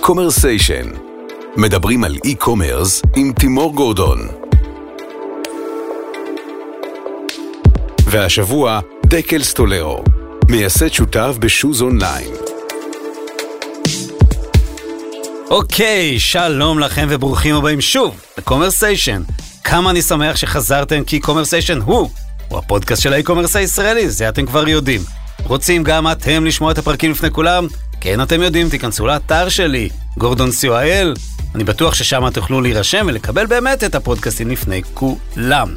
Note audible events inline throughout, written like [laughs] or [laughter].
קומרסיישן. מדברים על e-commerce עם תימור גורדון. והשבוע, דקל סטולרו, מייסד שותף ב Shoes Online. אוקיי, שלום לכם וברוכים הבאים שוב לקומרסיישן. כמה אני שמח שחזרתם כי קומרסיישן הוא, הוא הפודקאסט של ה e-commerce הישראלי, זה אתם כבר יודעים. רוצים גם אתם לשמוע את הפרקים לפני כולם? כן, אתם יודעים, תיכנסו לאתר שלי, גורדון co.il. אני בטוח ששם תוכלו להירשם ולקבל באמת את הפודקאסטים לפני כולם.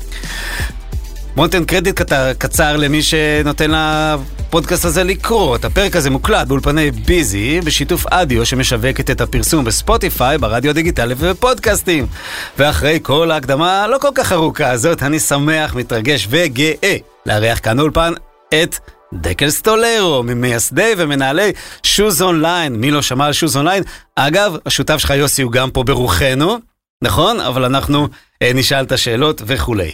בוא ניתן קרדיט קטר, קצר למי שנותן לפודקאסט הזה לקרות. הפרק הזה מוקלט באולפני ביזי, בשיתוף אדיו שמשווקת את הפרסום בספוטיפיי, ברדיו הדיגיטלי ובפודקאסטים. ואחרי כל ההקדמה הלא כל כך ארוכה הזאת, אני שמח, מתרגש וגאה לארח כאן אולפן את דקל סטולרו, ממייסדי ומנהלי שוז אונליין. מי לא שמע על שוז אונליין? אגב, השותף שלך יוסי הוא גם פה ברוחנו, נכון? אבל אנחנו אה, נשאל את השאלות וכולי.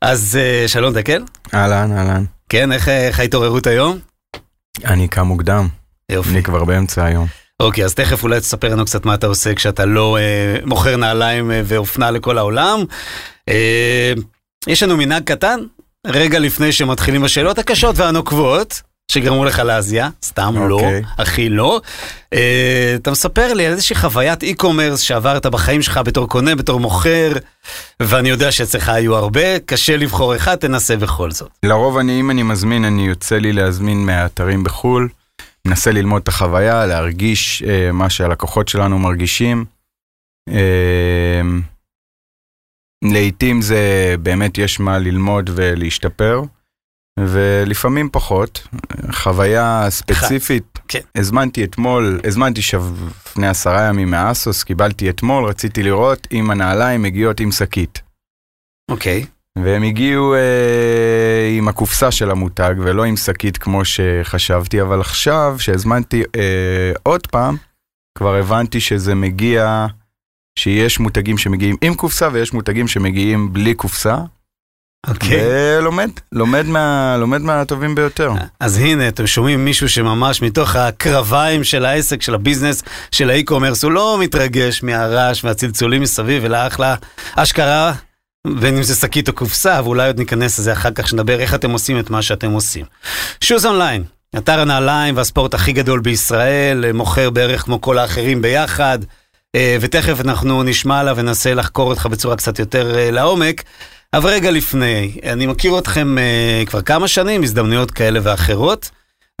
אז אה, שלום דקל. אהלן, אהלן. כן, איך, איך ההתעוררות היום? אני קם מוקדם. יופי. אני כבר באמצע היום. אוקיי, אז תכף אולי תספר לנו קצת מה אתה עושה כשאתה לא אה, מוכר נעליים אה, ואופנה לכל העולם. אה, יש לנו מנהג קטן, רגע לפני שמתחילים השאלות הקשות והנוקבות, שגרמו לך להזיע, סתם לא, אוקיי. הכי לא. אה, אתה מספר לי על איזושהי חוויית אי-קומרס שעברת בחיים שלך בתור קונה, בתור מוכר, ואני יודע שאצלך היו הרבה, קשה לבחור אחד, תנסה בכל זאת. לרוב אני, אם אני מזמין, אני יוצא לי להזמין מהאתרים בחו"ל. מנסה ללמוד את החוויה, להרגיש אה, מה שהלקוחות שלנו מרגישים. אה, לעתים זה באמת יש מה ללמוד ולהשתפר, ולפעמים פחות. חוויה ספציפית, כן. הזמנתי אתמול, הזמנתי שב... לפני עשרה ימים מאסוס, קיבלתי אתמול, רציתי לראות אם הנעליים מגיעות עם שקית. אוקיי. והם הגיעו אה, עם הקופסה של המותג ולא עם שקית כמו שחשבתי, אבל עכשיו שהזמנתי אה, עוד פעם, כבר הבנתי שזה מגיע, שיש מותגים שמגיעים עם קופסה ויש מותגים שמגיעים בלי קופסה. אוקיי. ולומד, לומד, מה, לומד מהטובים ביותר. אז הנה, אתם שומעים מישהו שממש מתוך הקרביים של העסק, של הביזנס, של האי-קומרס, הוא לא מתרגש מהרעש והצלצולים מסביב, אלא אחלה אשכרה, בין אם זה שקית או קופסה, ואולי עוד ניכנס לזה אחר כך, שנדבר איך אתם עושים את מה שאתם עושים. Shoes Online, אתר הנעליים והספורט הכי גדול בישראל, מוכר בערך כמו כל האחרים ביחד, ותכף אנחנו נשמע עליו וננסה לחקור אותך בצורה קצת יותר אה, לעומק. אבל רגע לפני, אני מכיר אתכם uh, כבר כמה שנים, הזדמנויות כאלה ואחרות.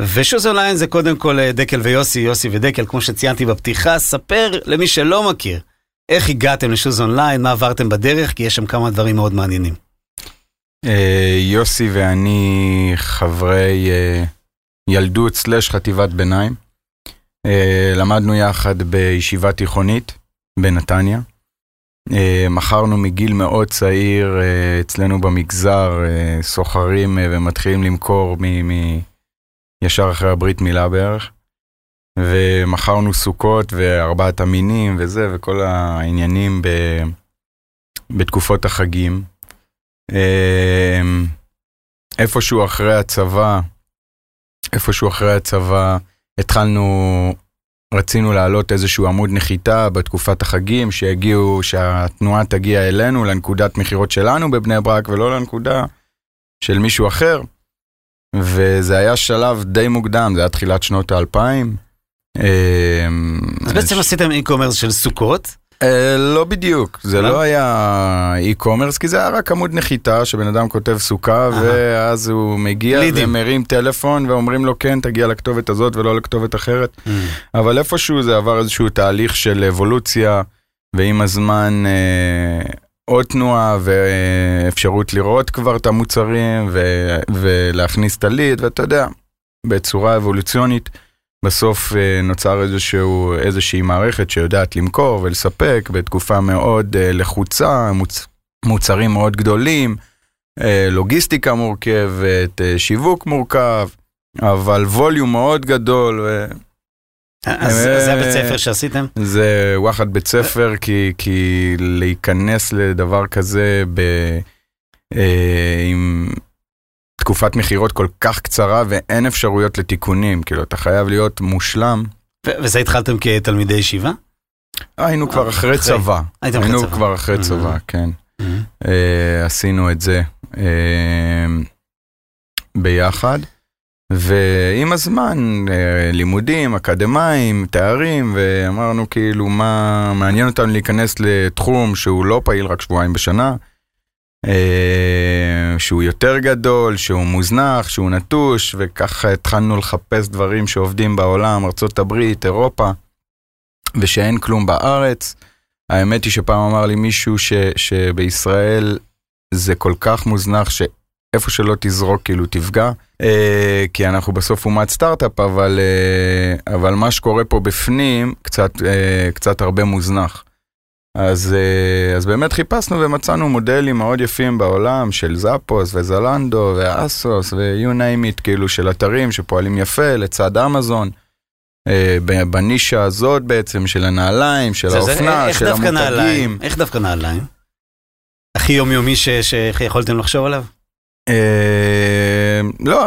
ו Shoes Online זה קודם כל דקל ויוסי, יוסי ודקל, כמו שציינתי בפתיחה, ספר למי שלא מכיר, איך הגעתם ל Shoes Online, מה עברתם בדרך, כי יש שם כמה דברים מאוד מעניינים. אה, יוסי ואני חברי אה, ילדות סלש חטיבת ביניים. אה, למדנו יחד בישיבה תיכונית בנתניה. אה, מכרנו מגיל מאוד צעיר אה, אצלנו במגזר, סוחרים ומתחילים למכור מ, מ, ישר אחרי הברית מילה בערך. ומכרנו סוכות וארבעת המינים וזה, וכל העניינים ב, בתקופות החגים. איפשהו אחרי הצבא, איפשהו אחרי הצבא, התחלנו, רצינו להעלות איזשהו עמוד נחיתה בתקופת החגים, שיגיעו, שהתנועה תגיע אלינו, לנקודת מכירות שלנו בבני ברק, ולא לנקודה של מישהו אחר. וזה היה שלב די מוקדם, זה היה תחילת שנות האלפיים. אה, אז בעצם עשיתם אי-קומרס של סוכות, אה, לא בדיוק, זה לא? היה e-commerce, כי זה היה רק עמוד נחיתה שבן אדם כותב סוכה. ואז הוא מגיע. ומרים טלפון ואומרים לו כן, תגיע לכתובת הזאת ולא לכתובת אחרת. Mm. אבל איפשהו זה עבר איזשהו תהליך של אבולוציה, ועם הזמן אה, עוד תנועה ואפשרות לראות כבר את המוצרים ולהכניס את הליד, ואתה יודע, בצורה אבולוציונית. בסוף אה, נוצר איזשהו, איזושהי מערכת שיודעת למכור ולספק בתקופה מאוד אה, לחוצה, מוצ, מוצרים מאוד גדולים, אה, לוגיסטיקה מורכבת, שיווק מורכב, אבל ווליום מאוד גדל. ו... אז זה הבית ספר שעשיתם? זה וואחד בית ספר, כי, כי להיכנס לדבר כזה ב, עם תקופת מכירות כל כך קצרה ואין אפשרויות לתיקונים, כאילו אתה חייב להיות מושלם. ו- וזה התחלתם כתלמידי ישיבה? היינו כבר אחרי אחרי. צבא. היינו. כבר אחרי Mhm. צבא, כן. Mhm. אה, עשינו את זה אה, ביחד, ועם הזמן, אה, לימודים, אקדמאים, תארים, ואמרנו כאילו מה מעניין אותנו להיכנס לתחום שהוא לא פעיל רק שבועיים בשנה, אה, שהוא יותר גדול, שהוא מוזנח, שהוא נטוש, וככה התחלנו לחפש דברים שעובדים בעולם, ארה"ב, אירופה, ושאין כלום בארץ. האמת היא שפעם אמר לי מישהו ש, שבישראל זה כל כך מוזנח שאיפה שלא תזרוק כאילו תפגע, אה, כי אנחנו בסוף אומת סטארט-אפ, אבל, אה, אבל מה שקורה פה בפנים קצת, אה, קצת הרבה מוזנח. אז, אה, אז באמת חיפשנו ומצאנו מודלים מאוד יפים בעולם של זאפוס וזלנדו ואסוס ו-you name it, כאילו של אתרים שפועלים יפה לצד אמזון. אה, בנישה הזאת בעצם של הנעליים, של האופנה, של? המותגים. איך דווקא נעליים? הכי יומיומי שיכולתם לחשוב עליו? אה, לא,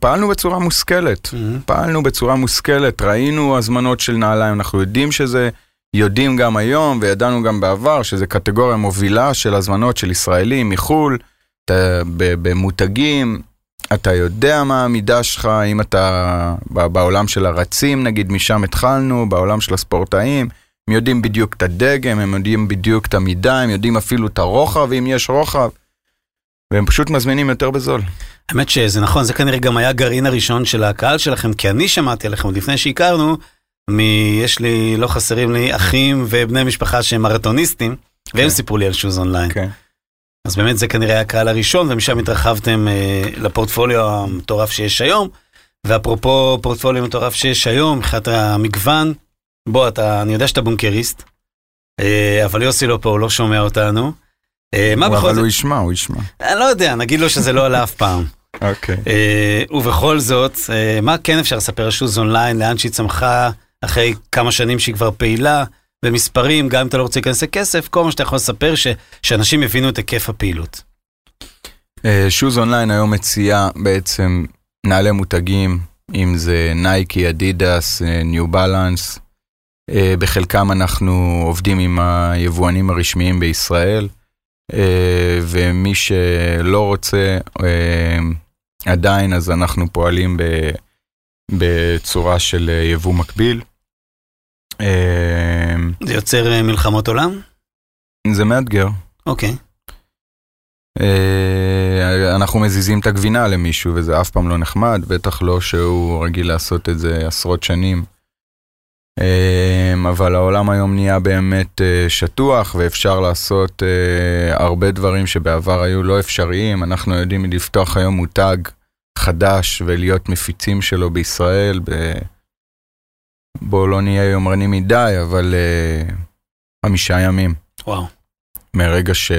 פעלנו בצורה מושכלת. פעלנו בצורה מושכלת, ראינו הזמנות של נעליים, אנחנו יודעים שזה, יודעים גם היום וידענו גם בעבר שזה קטגוריה מובילה של הזמנות של ישראלים מחו"ל, אתה, במותגים, אתה יודע מה המידה שלך, אם אתה בעולם של הרצים נגיד, משם התחלנו, בעולם של הספורטאים, הם יודעים בדיוק את הדגם, הם יודעים בדיוק את המידה, הם יודעים אפילו את הרוחב, אם יש רוחב, והם פשוט מזמינים יותר בזול. האמת שזה נכון, זה כנראה גם היה הגרעין הראשון של הקהל שלכם, כי אני שמעתי עליכם עוד לפני שהכרנו. יש לי, לא חסרים לי אחים ובני משפחה שהם מרתוניסטים, והם כן. סיפרו לי על שוז אונליין. כן. אז באמת זה כנראה הקהל הראשון, ומשם התרחבתם אה, לפורטפוליו המטורף שיש היום. ואפרופו פורטפוליו מטורף שיש היום, מבחינת המגוון, בוא, אתה, אני יודע שאתה בונקריסט, אה, אבל יוסי לא פה, הוא לא שומע אותנו. אה, מה בכל אבל זאת? הוא ישמע, הוא ישמע. אני לא יודע, נגיד לו שזה לא עלה אף פעם. אוקיי. אה, ובכל זאת, אה, מה כן אפשר לספר על שוז אונליין, לאן שהיא צמחה אחרי כמה שנים שהיא כבר פעילה, במספרים, גם אם אתה לא רוצה להיכנס לכסף, כל מה שאתה יכול לספר, ש- שאנשים יבינו את היקף הפעילות. שוז אונליין היום מציעה בעצם נעלי מותגים, אם זה נייקי, אדידס, ניו בלנס. בחלקם אנחנו עובדים עם היבואנים הרשמיים בישראל, אה, ומי שלא רוצה אה, עדיין, אז אנחנו פועלים בצורה של אה, יבוא מקביל. אה, זה יוצר אה, מלחמות עולם? זה מאתגר. אוקיי. אנחנו מזיזים את הגבינה למישהו וזה אף פעם לא נחמד, בטח לא שהוא רגיל לעשות את זה עשרות שנים. אבל העולם היום נהיה באמת שטוח ואפשר לעשות הרבה דברים שבעבר היו לא אפשריים. אנחנו יודעים לפתוח היום מותג חדש ולהיות מפיצים שלו בישראל. ב... בואו לא נהיה יומרנים מדי, אבל אה, חמישה ימים. וואו. מרגע ש...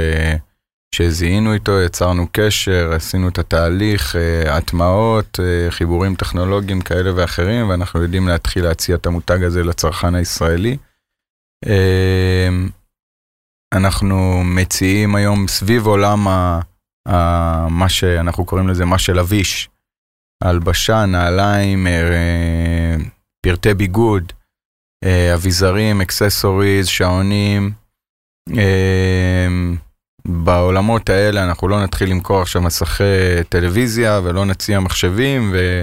שזיהינו איתו, יצרנו קשר, עשינו את התהליך, אה, הטמעות, אה, חיבורים טכנולוגיים כאלה ואחרים, ואנחנו יודעים להתחיל להציע את המותג הזה לצרכן הישראלי. אה, אנחנו מציעים היום סביב עולם ה... ה... מה שאנחנו קוראים לזה מה שלביש, הלבשה, נעליים, אה, פרטי ביגוד, אה, אביזרים, אקססוריז, שעונים. אה, בעולמות האלה אנחנו לא נתחיל למכור עכשיו מסכי טלוויזיה ולא נציע מחשבים, ו...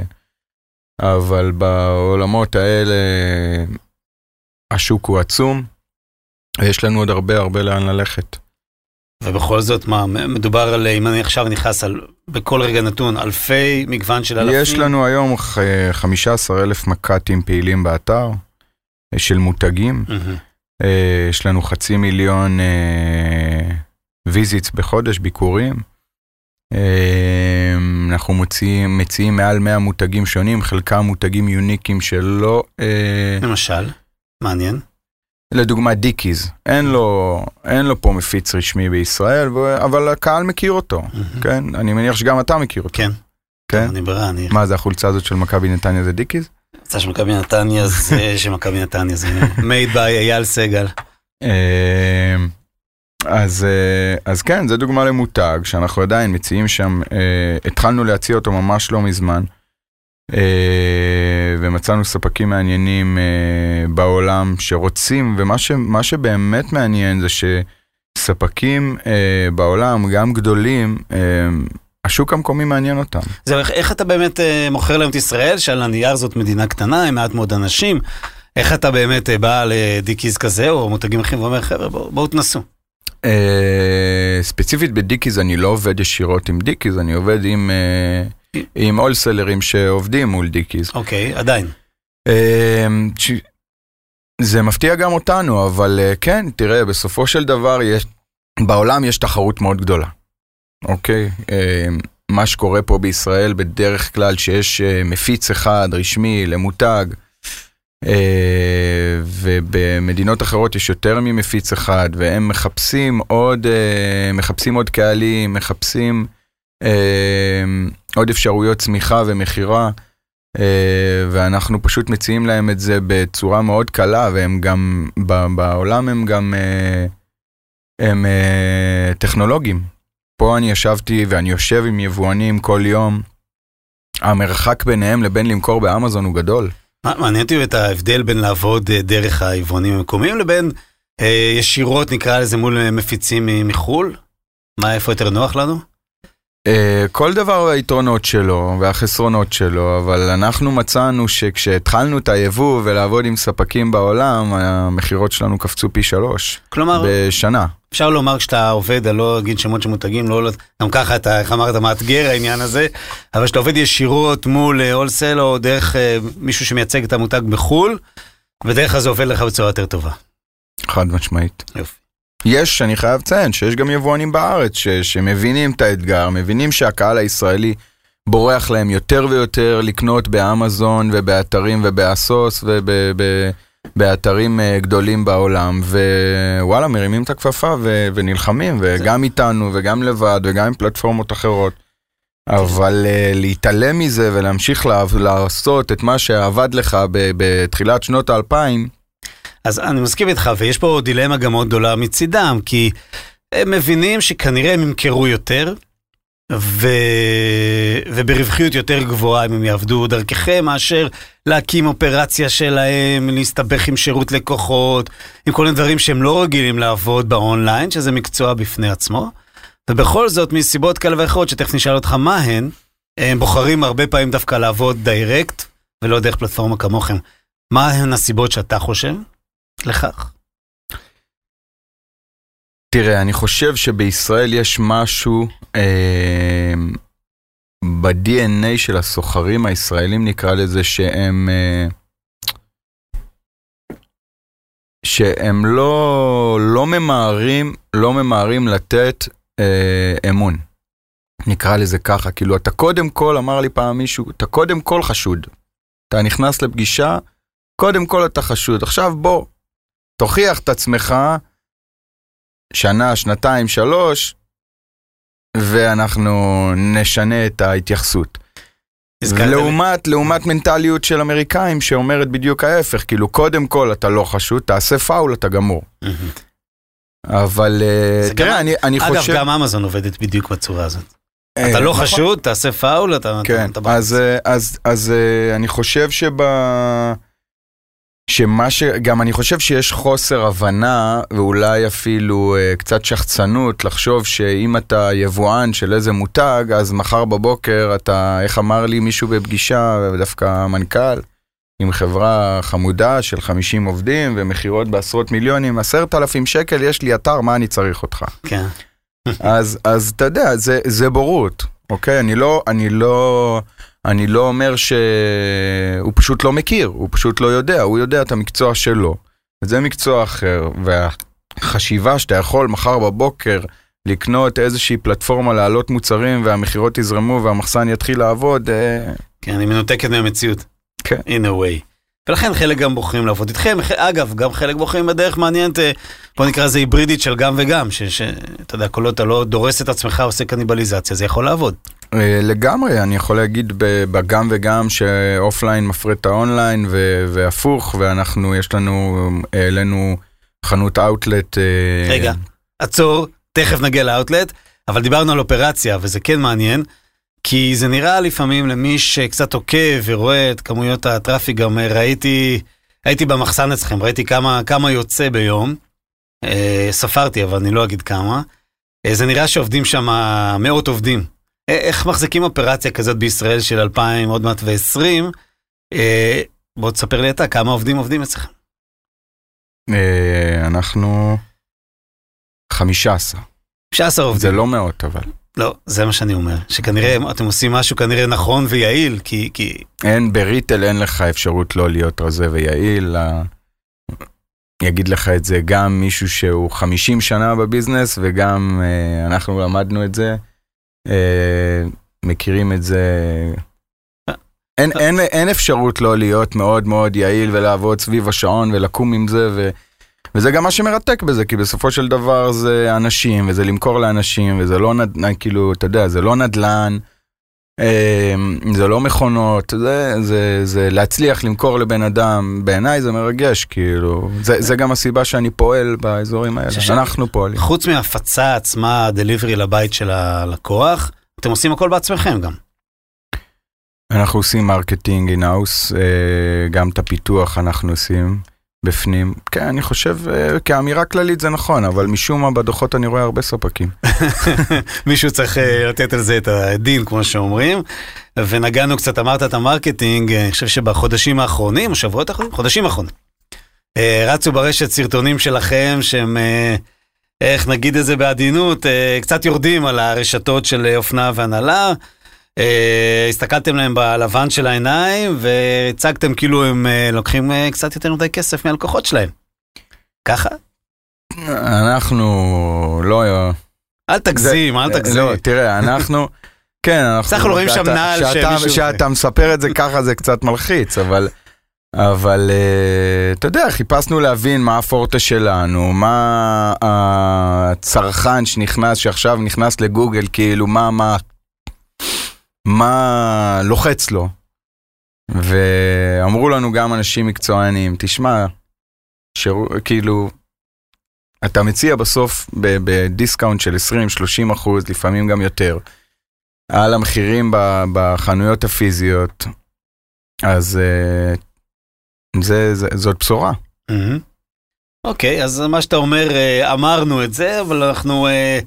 אבל בעולמות האלה השוק הוא עצום, ויש לנו עוד הרבה הרבה לאן ללכת. ובכל זאת, מה, מדובר על, אם אני עכשיו נכנס על, בכל רגע נתון, אלפי מגוון של אלפים? יש לנו היום ח- 15 אלף מק"טים פעילים באתר אה, של מותגים. אה, יש לנו חצי מיליון visits בחודש, ביקורים. אה, אנחנו מוציאים, מציעים מעל 100 מותגים שונים, חלקם מותגים יוניקים שלא... אה, למשל, מעניין. לדוגמה דיקיז, אין לו, אין לו פה מפיץ רשמי בישראל, ו- אבל הקהל מכיר אותו, מהמם. כן? אני מניח שגם אתה מכיר אותו. כן. כן? אני ברירה, אני... מה זה החולצה הזאת של מכבי נתניה זה דיקיז? יצא שמכבי נתניה [laughs] זה שמכבי נתניה זה made by אייל סגל. אה, אז, אה, אז כן, זה דוגמה למותג שאנחנו עדיין מציעים שם, אה, התחלנו להציע אותו ממש לא מזמן. אה, ומצאנו ספקים מעניינים אה, בעולם שרוצים, ומה ש, שבאמת מעניין זה שספקים אה, בעולם, גם גדולים, אה, השוק המקומי מעניין אותם. זהו, איך, איך אתה באמת אה, מוכר להם את ישראל, שעל הנייר זאת מדינה קטנה, עם מעט מאוד אנשים, איך אתה באמת אה, בא ל Dickies כזה, או מותגים אחרים, ואומר, חבר'ה, בואו בוא תנסו. אה, ספציפית ב Dickies אני לא עובד ישירות עם Dickies, אני עובד עם, אה, עם wholesalerים שעובדים מול Dickies. אוקיי, עדיין. ש- זה מפתיע גם אותנו, אבל אה, כן, תראה, בסופו של דבר יש, בעולם יש תחרות מאוד גדולה, אוקיי? אה, מה שקורה פה בישראל בדרך כלל שיש אה, מפיץ אחד רשמי למותג, אה, ובמדינות אחרות יש יותר ממפיץ אחד, והם מחפשים עוד, מחפשים עוד קהלים, מחפשים אה, עוד אפשרויות צמיחה ומכירה. אה, ואנחנו פשוט מציעים להם את זה בצורה מאוד קלה, והם גם, בעולם הם גם, אה, הם אה, טכנולוגים. פה אני ישבתי ואני יושב עם יבואנים כל יום, המרחק ביניהם לבין למכור באמזון הוא גדול. מעניין אותי את ההבדל בין לעבוד דרך היבואנים המקומיים לבין ישירות, נקרא לזה, מול מפיצים מחו"ל? מה, איפה יותר נוח לנו? אה, כל דבר והיתרונות שלו והחסרונות שלו, אבל אנחנו מצאנו שכשהתחלנו את היבוא ולעבוד עם ספקים בעולם, המכירות שלנו קפצו פי שלוש כלומר, בשנה. אפשר לומר כשאתה עובד, אני לא אגיד שמות של מותגים, לא, גם ככה אתה, איך אמרת, מאתגר העניין הזה, אבל כשאתה עובד ישירות מול הולסל או דרך אה, מישהו שמייצג את המותג בחו"ל, בדרך כלל זה עובד לך בצורה יותר טובה. חד משמעית. יופי. יש, אני חייב לציין, שיש גם יבואנים בארץ ש, שמבינים את האתגר, מבינים שהקהל הישראלי בורח להם יותר ויותר לקנות באמזון ובאתרים ובאסוס ובאתרים אה, גדולים בעולם, ווואלה, מרימים את הכפפה ו, ונלחמים, וגם איתנו וגם לבד וגם עם פלטפורמות אחרות. אבל uh, להתעלם מזה ולהמשיך לה, לעשות את מה שעבד לך בתחילת שנות האלפיים, אז אני מסכים איתך, ויש פה דילמה גם מאוד גדולה מצידם, כי הם מבינים שכנראה הם ימכרו יותר, ו... וברווחיות יותר גבוהה אם הם יעבדו דרככם, מאשר להקים אופרציה שלהם, להסתבך עם שירות לקוחות, עם כל מיני דברים שהם לא רגילים לעבוד באונליין, שזה מקצוע בפני עצמו. ובכל זאת, מסיבות כאלה ואחרות, שתכף נשאל אותך מה הן, הם בוחרים הרבה פעמים דווקא לעבוד דיירקט, ולא דרך פלטפורמה כמוכם. מה הן הסיבות שאתה חושב לכך? תראה, אני חושב שבישראל יש משהו אה, ב-DNA של הסוחרים הישראלים, נקרא לזה, שהם... אה, שהם לא, לא ממהרים, לא ממהרים לתת אה, אמון. נקרא לזה ככה, כאילו אתה קודם כל, אמר לי פעם מישהו, אתה קודם כל חשוד. אתה נכנס לפגישה, קודם כל אתה חשוד. עכשיו בוא, תוכיח את עצמך, שנה, שנתיים, שלוש, ואנחנו נשנה את ההתייחסות. לעומת, לעומת מנטליות של אמריקאים שאומרת בדיוק ההפך, כאילו קודם כל אתה לא חשוד, תעשה פאול, אתה גמור. אבל אה, תראה, גם- אני, אני אגב, חושב... גם אמזון עובדת בדיוק בצורה הזאת. אה, אתה לא נכון. חשוד, תעשה פאול, אתה... כן, אתה- אתה- אז, אה, אז, אז אה, אני חושב שב... שמה ש... גם אני חושב שיש חוסר הבנה ואולי אפילו אה, קצת שחצנות לחשוב שאם אתה יבואן של איזה מותג, אז מחר בבוקר אתה, איך אמר לי מישהו בפגישה, דווקא המנכ"ל, עם חברה חמודה של 50 עובדים ומכירות בעשרות מיליונים, עשרת אלפים שקל, יש לי אתר, מה אני צריך אותך? כן. אז, אז אתה יודע, זה, זה בורות, אוקיי? אני לא, אני לא, אני לא אומר שהוא פשוט לא מכיר, הוא פשוט לא יודע, הוא יודע את המקצוע שלו. וזה מקצוע אחר, והחשיבה שאתה יכול מחר בבוקר לקנות איזושהי פלטפורמה להעלות מוצרים והמכירות יזרמו והמחסן יתחיל לעבוד, אה, כן, היא מנותקת מהמציאות. כן. in a way. ולכן חלק גם בוחרים לעבוד איתכם, אגב, גם חלק בוחרים בדרך מעניינת, אה, בוא נקרא לזה היברידית של גם וגם, שאתה יודע, כל עוד אתה לא דורס את עצמך, עושה קניבליזציה, זה יכול לעבוד. אה, לגמרי, אני יכול להגיד בגם וגם שאופליין מפרה את האונליין והפוך, ואנחנו, יש לנו, העלינו חנות אאוטלט. אה, רגע, עצור, תכף נגיע לאאוטלט, אבל דיברנו על אופרציה, וזה כן מעניין. כי זה נראה לפעמים למי שקצת עוקב ורואה את כמויות ה traffic, גם ראיתי, הייתי במחסן אצלכם, ראיתי כמה, כמה יוצא ביום. אה, ספרתי, אבל אני לא אגיד כמה. זה נראה שעובדים שם מאות עובדים. אה, איך מחזיקים אופרציה כזאת בישראל של 2000, עוד מעט ו-20? אה, בוא תספר לי אתה, כמה עובדים עובדים אצלכם? אה, אנחנו 15. 15 עובדים. זה לא מאות אבל. לא, זה מה שאני אומר. שכנראה אתם עושים משהו כנראה נכון ויעיל, כי... כי... אין, בריטל אין לך אפשרות לא להיות רזה ויעיל. ה- יגיד לך את זה גם מישהו שהוא 50 שנה בביזנס וגם אה, אנחנו למדנו את זה. אה, מכירים את זה. אין, אין, אין אפשרות לא להיות מאוד מאוד יעיל ולעבוד סביב השעון ולקום עם זה ו, וזה גם מה שמרתק בזה כי בסופו של דבר זה אנשים וזה למכור לאנשים וזה לא נדל"ן כאילו אתה יודע זה לא נדל"ן. אה, זה לא מכונות, זה, זה, זה להצליח למכור לבן אדם, בעיניי זה מרגש, כאילו, זה, זה גם הסיבה שאני פועל באזורים האלה, אנחנו פועלים. חוץ מההפצה עצמה, ה delivery לבית של הלקוח, אתם עושים הכל בעצמכם גם. אנחנו עושים marketing in-house, גם את הפיתוח אנחנו עושים בפנים. כן, אני חושב, אה, כאמירה כללית זה נכון, אבל משום מה בדוחות אני רואה הרבה ספקים. [laughs] מישהו צריך אה, לתת על זה את הדין, כמו שאומרים. ונגענו קצת, אמרת את ה marketing, אה, אני חושב שבחודשים האחרונים, או שבועות האחרונים, חודשים האחרונים. רצו ברשת סרטונים שלכם שהם, איך נגיד את זה בעדינות, קצת יורדים על הרשתות של אופנה והנעלה. אה, הסתכלתם להם בלבן של העיניים והצגתם כאילו הם אה, לוקחים אה, קצת יותר מדי כסף מהלקוחות שלהם. ככה? אנחנו לא... אל תגזים, אל זה- תגזים. לא, תראה, אנחנו... כן, אנחנו... בסך הכל רואים שם נעל שמישהו- שאתה מספר את זה ככה זה קצת מלחיץ, אבל... אבל אה, אתה יודע, חיפשנו להבין מה הפורטה שלנו, מה הצרכן שנכנס, שעכשיו נכנס לגוגל, כאילו, מה, מה, מה לוחץ לו. ואמרו לנו גם אנשים מקצוענים, תשמע, שירו, כאילו, אתה מציע בסוף בדיסקאונט של 20-30 אחוז, לפעמים גם יותר, על המחירים בחנויות הפיזיות, אז אה, זה, זה, זאת בשורה. מהמם. אוקיי, אז מה שאתה אומר, אה, אמרנו את זה, אבל אנחנו אה,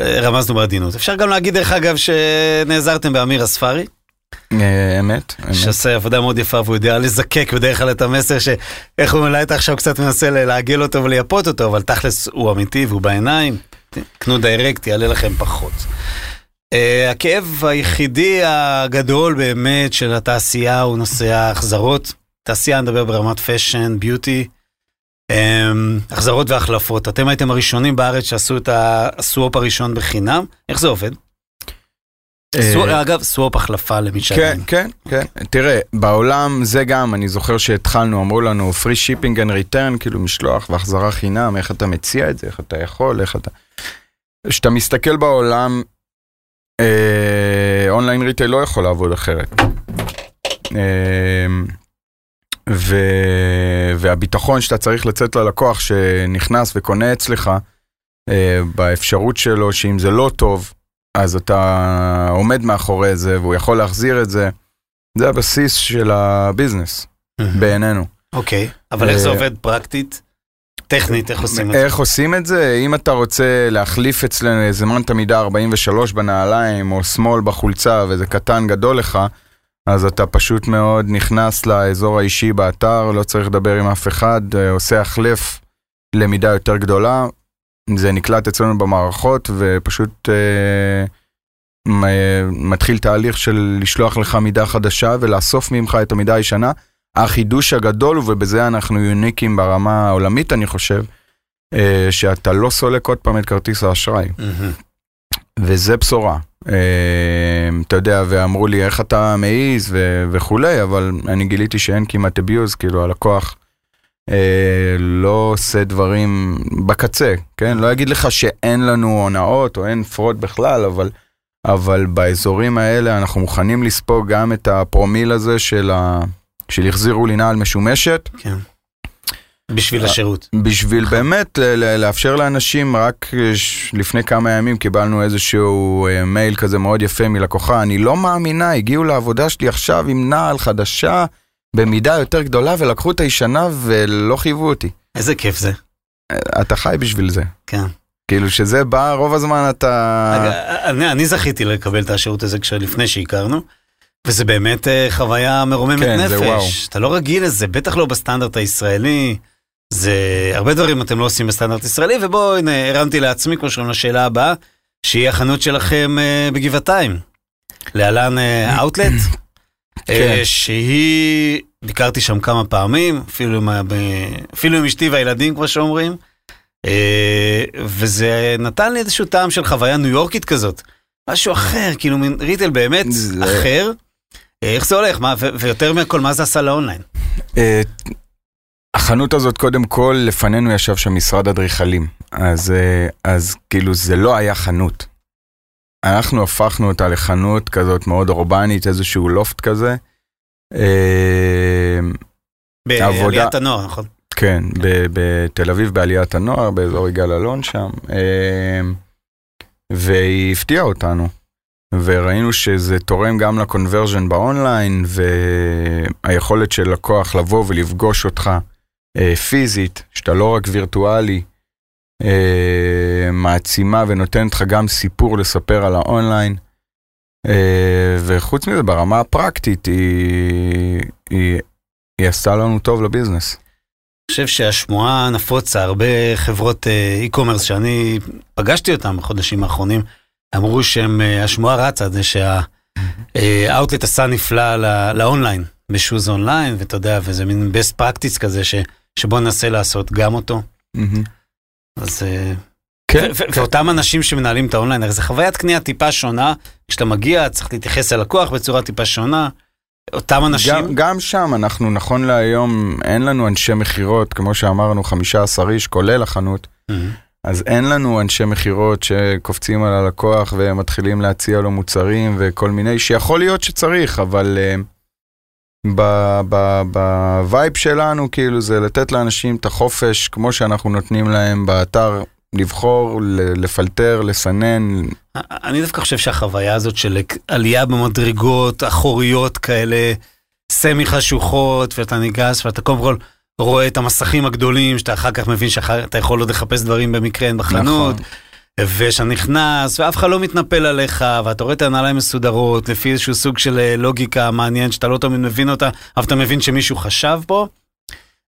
רמזנו בעדינות. אפשר גם להגיד, דרך אגב, שנעזרתם באמיר אספרי, אה, אמת, אמת. שעושה עבודה מאוד יפה והוא יודע לזקק בדרך כלל את המסר שאיך הוא אולי אתה עכשיו קצת מנסה לעגל אותו ולייפות אותו, אבל תכלס הוא אמיתי והוא בעיניים. קנו direct, יעלה לכם פחות. אה, הכאב היחידי הגדול באמת של התעשייה הוא נושא ההחזרות. תעשייה, נדבר ברמת fashion, beauty, החזרות והחלפות. אתם הייתם הראשונים בארץ שעשו את ה swap הראשון בחינם. איך זה עובד? אה, אגב, swap החלפה למי כן, שעדיין. כן, כן. תראה, בעולם זה גם, אני זוכר שהתחלנו, אמרו לנו free shipping and return, כאילו משלוח והחזרה חינם, איך אתה מציע את זה, איך אתה יכול, איך אתה... כשאתה מסתכל בעולם, אה, online retail לא יכול לעבוד אחרת. ו... והביטחון שאתה צריך לצאת ללקוח שנכנס וקונה אצלך, אה, באפשרות שלו שאם זה לא טוב, אז אתה עומד מאחורי זה והוא יכול להחזיר את זה. זה הבסיס של הביזנס. בעינינו. אוקיי, אבל איך זה אה, עובד פרקטית? טכנית, איך עושים את זה? איך עושים את זה? אם אתה רוצה להחליף אצלנו איזה מנטה מידה 43 בנעליים או שמאל בחולצה וזה קטן גדול לך, אז אתה פשוט מאוד נכנס לאזור האישי באתר, לא צריך לדבר עם אף אחד, אה, עושה החלף למידה יותר גדולה, זה נקלט אצלנו במערכות ופשוט אה, מ- מתחיל תהליך של לשלוח לך מידה חדשה ולאסוף ממך את המידה הישנה. החידוש הגדול, ובזה אנחנו יוניקים ברמה העולמית, אני חושב, אה, שאתה לא סולק עוד פעם את כרטיס האשראי, מהמם. וזה בשורה. אה, אתה יודע, ואמרו לי, איך אתה מעז ו- וכולי, אבל אני גיליתי שאין כמעט abuse, כאילו הלקוח אה, לא עושה דברים בקצה, כן? לא אגיד לך שאין לנו הונאות או אין fraud בכלל, אבל... אבל באזורים האלה אנחנו מוכנים לספוג גם את הפרומיל הזה של ה... של החזירו לי נעל משומשת, כן. בשביל השירות. בשביל באמת ל- ל- לאפשר לאנשים, רק ש- לפני כמה ימים קיבלנו איזשהו אה, מייל כזה מאוד יפה מלקוחה, אני לא מאמינה, הגיעו לעבודה שלי עכשיו עם נעל חדשה במידה יותר גדולה ולקחו את הישנה ולא חייבו אותי. איזה כיף זה. אה, אתה חי בשביל זה. כן. כאילו שזה בא, רוב הזמן אתה... אגב, אני, אני זכיתי לקבל את השירות הזה כשלפני שהכרנו, וזה באמת אה, חוויה מרוממת כן, נפש. אתה לא רגיל לזה, בטח לא בסטנדרט הישראלי. זה הרבה דברים אתם לא עושים בסטנדרט ישראלי, ובואו, הנה, הרמתי לעצמי, כמו שאומרים לשאלה הבאה, שהיא החנות שלכם אה, בגבעתיים. להלן אה, אאוטלט, כן. שהיא, ביקרתי שם כמה פעמים, אפילו עם, אפילו עם אשתי והילדים, כמו שאומרים. אה, וזה נתן לי איזשהו טעם של חוויה ניו יורקית כזאת. משהו אחר, כאילו מין ריטל באמת זה- אחר. אה, איך זה הולך? מה, ויותר מהכל, מה זה עשה לאונליין? החנות הזאת, קודם כל, לפנינו ישב שם משרד אדריכלים. אז, אה, אז כאילו זה לא היה חנות. אנחנו הפכנו אותה לחנות כזאת מאוד אורבנית, איזשהו לופט כזה. אה, בעליית הנוער, נכון? כן, בתל אביב בעליית הנוער, באזור יגאל אלון שם, אה, והיא הפתיעה אותנו. וראינו שזה תורם גם לקונברז'ן באונליין, והיכולת של לקוח לבוא ולפגוש אותך פיזית, שאתה לא רק וירטואלי, אה, מעצימה ונותנת לך גם סיפור לספר על האונליין. אה, וחוץ מזה, ברמה הפרקטית, היא, היא, היא עשתה לנו טוב ל business. אני חושב שהשמועה נפוצה, הרבה חברות אה, e-commerce שאני פגשתי אותם בחודשים האחרונים, אמרו שהם, אה, השמועה רצה, זה שהאוטלט עשה נפלא ל online, ב Shoes Online, ואתה יודע, וזה מין best practice כזה, ש, שבוא ננסה לעשות גם אותו. אז... אה, כן, ואותם אנשים שמנהלים את האונליין, הרי זו חוויית קנייה טיפה שונה, כשאתה מגיע צריך להתייחס ללקוח בצורה טיפה שונה. אותם אנשים, גם, גם שם אנחנו נכון להיום אין לנו אנשי מכירות כמו שאמרנו 15 איש כולל החנות מהמם. אז אין לנו אנשי מכירות שקופצים על הלקוח ומתחילים להציע לו מוצרים וכל מיני שיכול להיות שצריך אבל uh, ב vibe שלנו כאילו זה לתת לאנשים את החופש כמו שאנחנו נותנים להם באתר לבחור לפלטר לסנן אני דווקא חושב שהחוויה הזאת של עלייה במדרגות אחוריות כאלה, סמי חשוכות, ואתה ניגש ואתה קודם כל רואה את המסכים הגדולים, שאתה אחר כך מבין שאתה יכול עוד לחפש דברים במקרה אין בחנות, נכון. ושאתה נכנס ואף אחד לא מתנפל עליך, ואתה רואה את הנעליים מסודרות לפי איזשהו סוג של אה, לוגיקה מעניין שאתה לא תמיד מבין אותה, אבל אתה מבין שמישהו חשב פה,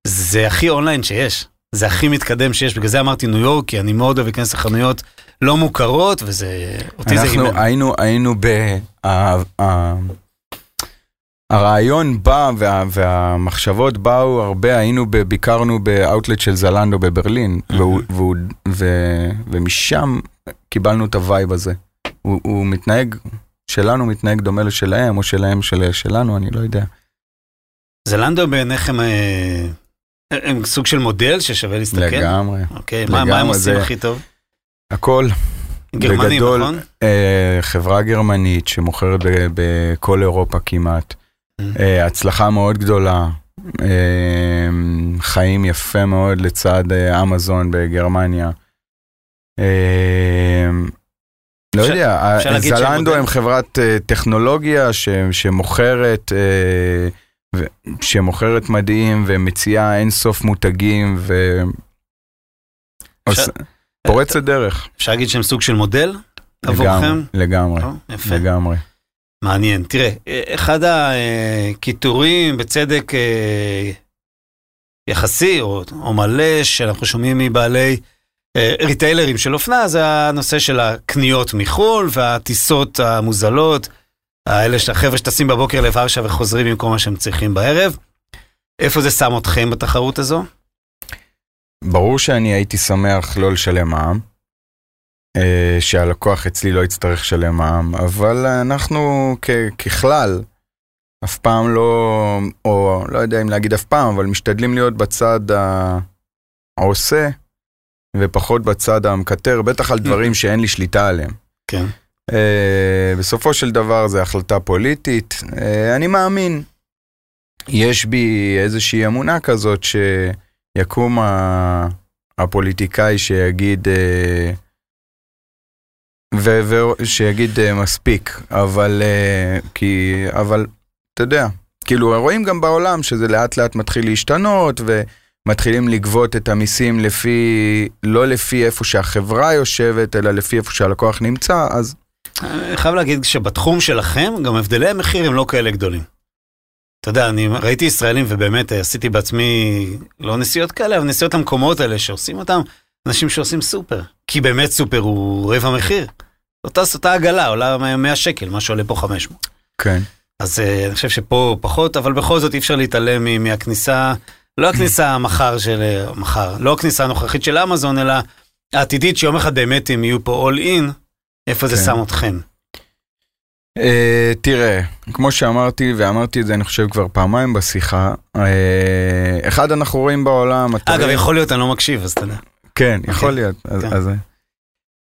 זה הכי אונליין שיש. זה הכי מתקדם שיש, בגלל זה אמרתי ניו יורק, כי אני מאוד אוהב להיכנס לחנויות לא מוכרות, וזה... אותי זה אנחנו רימם. היינו, היינו ב... הרעיון בא וה, והמחשבות באו הרבה, היינו, ב, ביקרנו באאוטלט של זלנדו בברלין, ו, ומשם קיבלנו את הווייב הזה. הוא, הוא מתנהג, שלנו מתנהג דומה לשלהם, או שלהם של, שלנו, אני לא יודע. זלנדו בעיניכם אה, הם סוג של מודל ששווה להסתכל? לגמרי. אוקיי, מה, מה הם עושים זה- הכי טוב? הכל. גרמנים, בגדול, נכון? אה, חברה גרמנית שמוכרת בכל אירופה כמעט. אה, הצלחה מאוד גדולה. אה, חיים יפה מאוד לצד אה, אמזון בגרמניה. לא יודע, זלנדו. הם חברת טכנולוגיה שמוכרת, שמוכרת מדהים ומציעה אינסוף מותגים ו... אפשר- עוש- פורצת דרך. אפשר להגיד שהם סוג של מודל עבורכם? לגמרי? יפה, לגמרי. מעניין. תראה, אה, אחד הקיטורים, בצדק אה, יחסי או, או מלא, שאנחנו שומעים מבעלי אה, ריטיילרים של אופנה, זה הנושא של הקניות מחו"ל והטיסות המוזלות, האלה של החבר'ה שטסים בבוקר לוורשה וחוזרים כל מה שהם צריכים בערב. איפה זה שם אתכם בתחרות הזו? ברור שאני הייתי שמח לא לשלם מע"מ, שהלקוח אצלי לא יצטרך לשלם מע"מ, אבל אנחנו כ- ככלל, אף פעם לא, או לא יודע אם להגיד אף פעם, אבל משתדלים להיות בצד העושה, ופחות בצד המקטר, בטח על דברים שאין לי שליטה עליהם. כן. אה, בסופו של דבר זו החלטה פוליטית. אה, אני מאמין. יש בי איזושהי אמונה כזאת יקום ה- הפוליטיקאי שיגיד, אה, ו- ו- שיגיד אה, מספיק, אבל, אה, כי, אבל אתה יודע, כאילו רואים גם בעולם שזה לאט לאט מתחיל להשתנות ומתחילים לגבות את המיסים לפי, לא לפי איפה שהחברה יושבת, אלא לפי איפה שהלקוח נמצא, אז אני חייב להגיד שבתחום שלכם, גם הבדלי המחיר הם לא כאלה גדולים. אתה יודע, אני ראיתי ישראלים ובאמת אה, עשיתי בעצמי, לא נסיעות כאלה, אבל נסיעות למקומות האלה שעושים אותם, אנשים שעושים סופר. כי באמת סופר הוא רבע מחיר. אותה, אותה עגלה עולה 100 שקל, מה שעולה פה 500. כן. אז אה, אני חושב שפה פחות, אבל בכל זאת אי אפשר להתעלם מהכניסה, לא הכניסה המחר של, אה, מחר, לא הכניסה הנוכחית של אמזון, אלא העתידית שיום אחד באמת הם יהיו פה all in, איפה זה כן. שם אתכם? Uh, תראה, כמו שאמרתי, ואמרתי את זה אני חושב כבר פעמיים בשיחה, uh, אחד אנחנו רואים בעולם, אגב, יכול להיות, אני לא מקשיב, אז אתה יודע. כן, יכול אוקיי. להיות. אז, כן. אז,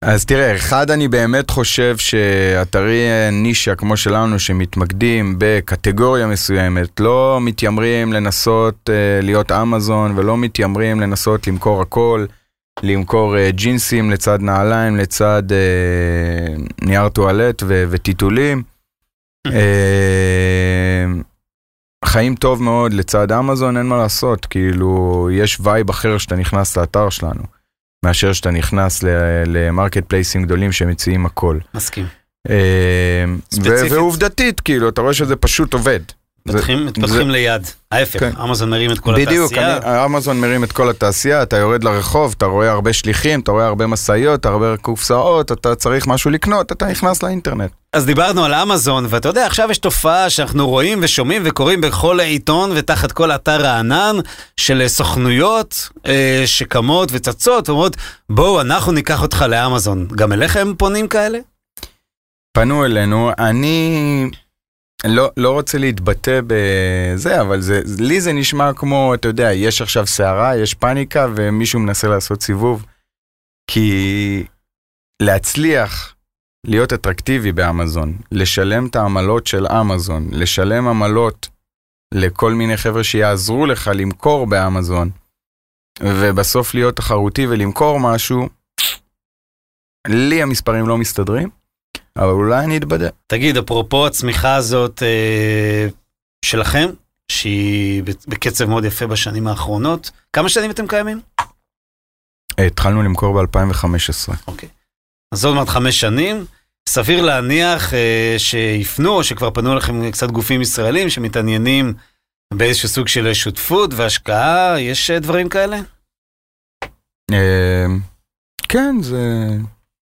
אז תראה, אחד, אני באמת חושב שאתרי אה, נישה כמו שלנו, שמתמקדים בקטגוריה מסוימת, לא מתיימרים לנסות אה, להיות אמזון, ולא מתיימרים לנסות למכור הכל, למכור אה, ג'ינסים לצד נעליים, לצד אה, נייר טואלט ו- וטיטולים. אה, חיים טוב מאוד לצד אמזון, אין מה לעשות, כאילו, יש vibe אחר שאתה נכנס לאתר שלנו, מאשר שאתה נכנס למרקט פלייסים גדולים שמציעים הכל. מסכים. אה, ועובדתית, כאילו, אתה רואה שזה פשוט עובד. זה- מתפתחים, מתפתחים ליד. ההפך, כן. אמזון מרים את כל בדיוק, התעשייה. אני- אמזון מרים את כל התעשייה, אתה יורד לרחוב, אתה רואה הרבה שליחים, אתה רואה הרבה משאיות, הרבה קופסאות, אתה צריך משהו לקנות, אתה נכנס לאינטרנט. אז דיברנו על אמזון, ואתה יודע, עכשיו יש תופעה שאנחנו רואים ושומעים וקוראים בכל עיתון ותחת כל אתר הענן של סוכנויות אה, שקמות וצצות ואומרות, בואו, אנחנו ניקח אותך לאמזון. גם אליכם פונים כאלה? פנו אלינו, אני לא, לא רוצה להתבטא בזה, אבל זה, לי זה נשמע כמו, אתה יודע, יש עכשיו סערה, יש פאניקה ומישהו מנסה לעשות סיבוב. כי להצליח להיות אטרקטיבי באמזון, לשלם את העמלות של אמזון, לשלם עמלות לכל מיני חבר'ה שיעזרו לך למכור באמזון, ובסוף להיות תחרותי ולמכור משהו, לי המספרים לא מסתדרים. אבל אולי אני אתבדה. תגיד, אפרופו הצמיחה הזאת אה, שלכם, שהיא בקצב מאוד יפה בשנים האחרונות, כמה שנים אתם קיימים? התחלנו למכור ב-2015. אוקיי. אז עוד מעט חמש שנים. סביר להניח אה, שיפנו, או שכבר פנו אליכם קצת גופים ישראלים שמתעניינים באיזשהו סוג של שותפות והשקעה, יש אה, דברים כאלה? אה, כן, זה,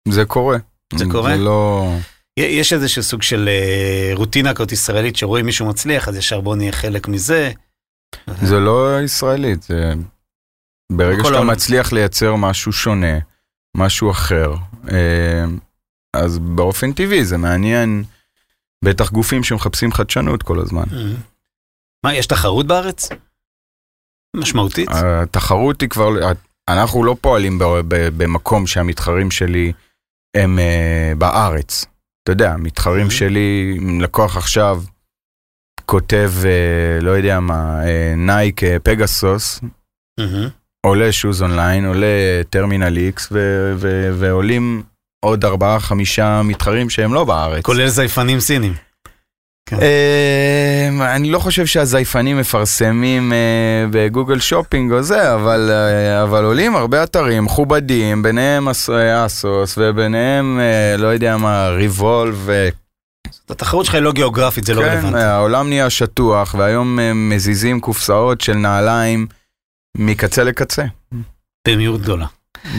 זה קורה. זה קורה? זה לא... יש איזשהו סוג של אה, רוטינה כזאת ישראלית שרואים מישהו מצליח, אז ישר בוא נהיה חלק מזה. זה לא ישראלית, זה... ברגע שאתה העולם. מצליח לייצר משהו שונה, משהו אחר, אה, אז באופן טבעי זה מעניין, בטח גופים שמחפשים חדשנות כל הזמן. Mhm. מה, יש תחרות בארץ? משמעותית? התחרות היא כבר, אנחנו לא פועלים במקום שהמתחרים שלי הם אה, בארץ. אתה יודע, המתחרים Mhm. שלי, לקוח עכשיו כותב, אה, לא יודע מה, Nike אה, Pegasus, Mhm. עולה Shoes Online, עולה Terminal X, ועולים עוד ארבעה, חמישה מתחרים שהם לא בארץ. כולל זייפנים סינים. אה, אני לא חושב שהזייפנים מפרסמים אה, בגוגל שופינג או זה, אבל, אה, אבל עולים הרבה אתרים מכובדים, ביניהם אס- אסוס וביניהם, אה, לא יודע מה, ריבולב. אה, התחרות שלך היא לא גיאוגרפית, זה לא כן, רלוונטי. אה, העולם נהיה שטוח, והיום אה, מזיזים קופסאות של נעליים מקצה לקצה, במהירות גדולה.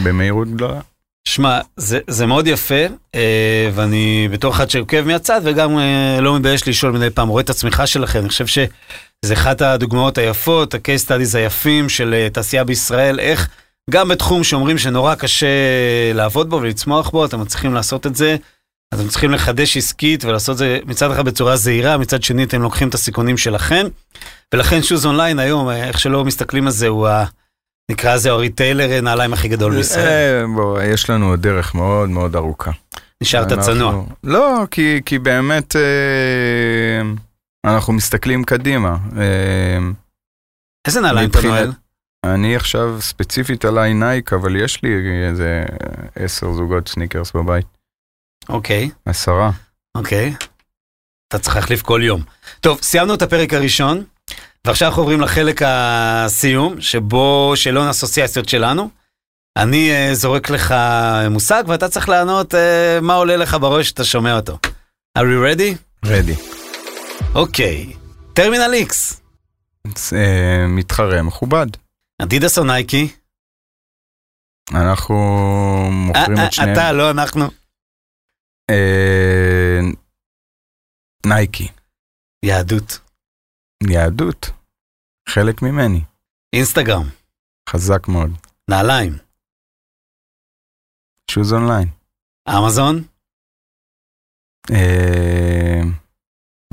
במהירות גדולה. שמע, זה, זה מאוד יפה, אה, ואני בתור אחד שעוקב מהצד וגם אה, לא מתבייש לשאול מדי פעם, רואה את הצמיחה שלכם, אני חושב שזה אחת הדוגמאות היפות, ה-case studies היפים של אה, תעשייה בישראל, איך גם בתחום שאומרים שנורא קשה לעבוד בו ולצמוח בו, אתם מצליחים לעשות את זה. אתם צריכים לחדש עסקית ולעשות את זה מצד אחד בצורה זהירה, מצד שני אתם לוקחים את הסיכונים שלכם. ולכן Shoes Online היום, אה, איך שלא מסתכלים על זה, הוא ה... נקרא לזה ה retailer נעליים הכי גדול בישראל. אה, בוא, יש לנו עוד דרך מאוד מאוד ארוכה. נשארת צנוע. לא, כי, כי באמת אה, אנחנו מסתכלים קדימה. אה, איזה נעליים אתה נועל? אני עכשיו ספציפית עליי Nike, אבל יש לי איזה עשר זוגות סניקרס בבית. אוקיי, עשרה. אוקיי. אתה צריך להחליף כל יום. טוב, סיימנו את הפרק הראשון, ועכשיו אנחנו עוברים לחלק הסיום, שבו שאלון אסוציאציות שלנו. אני uh, זורק לך מושג, ואתה צריך לענות uh, מה עולה לך בראש כשאתה שומע אותו. are you ready? רדי. אוקיי. טרמינל איקס. אה, מתחרה מכובד. אדידס או נייקי? אנחנו מוכרים את שניהם. אתה, לא אנחנו. Nike. יהדות. יהדות. חלק ממני. אינסטגרם. חזק מאוד. נעליים. Shoes Online. אמזון. אה,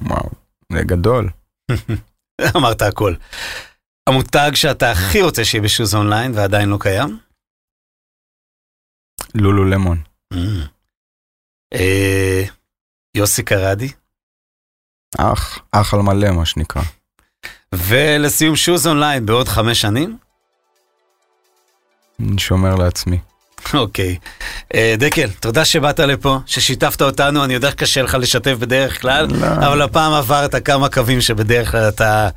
וואו, זה גדול. [laughs] אמרת הכל. המותג שאתה הכי רוצה שיהיה ב Shoes Online ועדיין לא קיים? לולו למון. Mm. אה, יוסי קרדי. אח, אח על מלא מה שנקרא. ולסיום שוז אונליין בעוד חמש שנים? אני שומר לעצמי. אוקיי. אה, דקל, תודה שבאת לפה, ששיתפת אותנו, אני יודע שקשה לך לשתף בדרך כלל, לא. אבל הפעם עברת כמה קווים שבדרך כלל אתה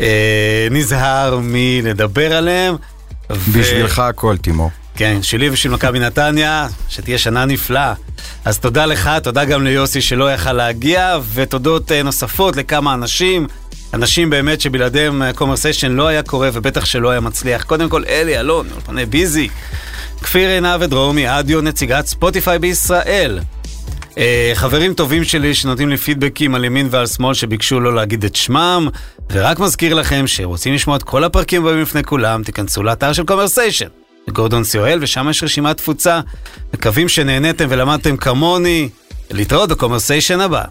אה, נזהר מלדבר עליהם. ו- בשבילך הכל, תימור. כן, שלי ושל מכבי נתניה, שתהיה שנה נפלאה. אז תודה לך, תודה גם ליוסי שלא יכל להגיע, ותודות אה, נוספות לכמה אנשים, אנשים באמת שבלעדיהם קומרסיישן לא היה קורה, ובטח שלא היה מצליח. קודם כל, אלי, אלון, אולפני ביזי, כפיר עינב ודרומי, אדיו, נציגת ספוטיפיי בישראל. אה, חברים טובים שלי שנותנים לי פידבקים על ימין ועל שמאל שביקשו לא להגיד את שמם, ורק מזכיר לכם שרוצים לשמוע את כל הפרקים הבאים לפני כולם, תיכנסו לאתר של קומרסיישן, גורדון סיואל, ושם יש רשימת תפוצה. מקווים שנהניתם ולמדתם כמוני. להתראות בקומרסיישן הבא.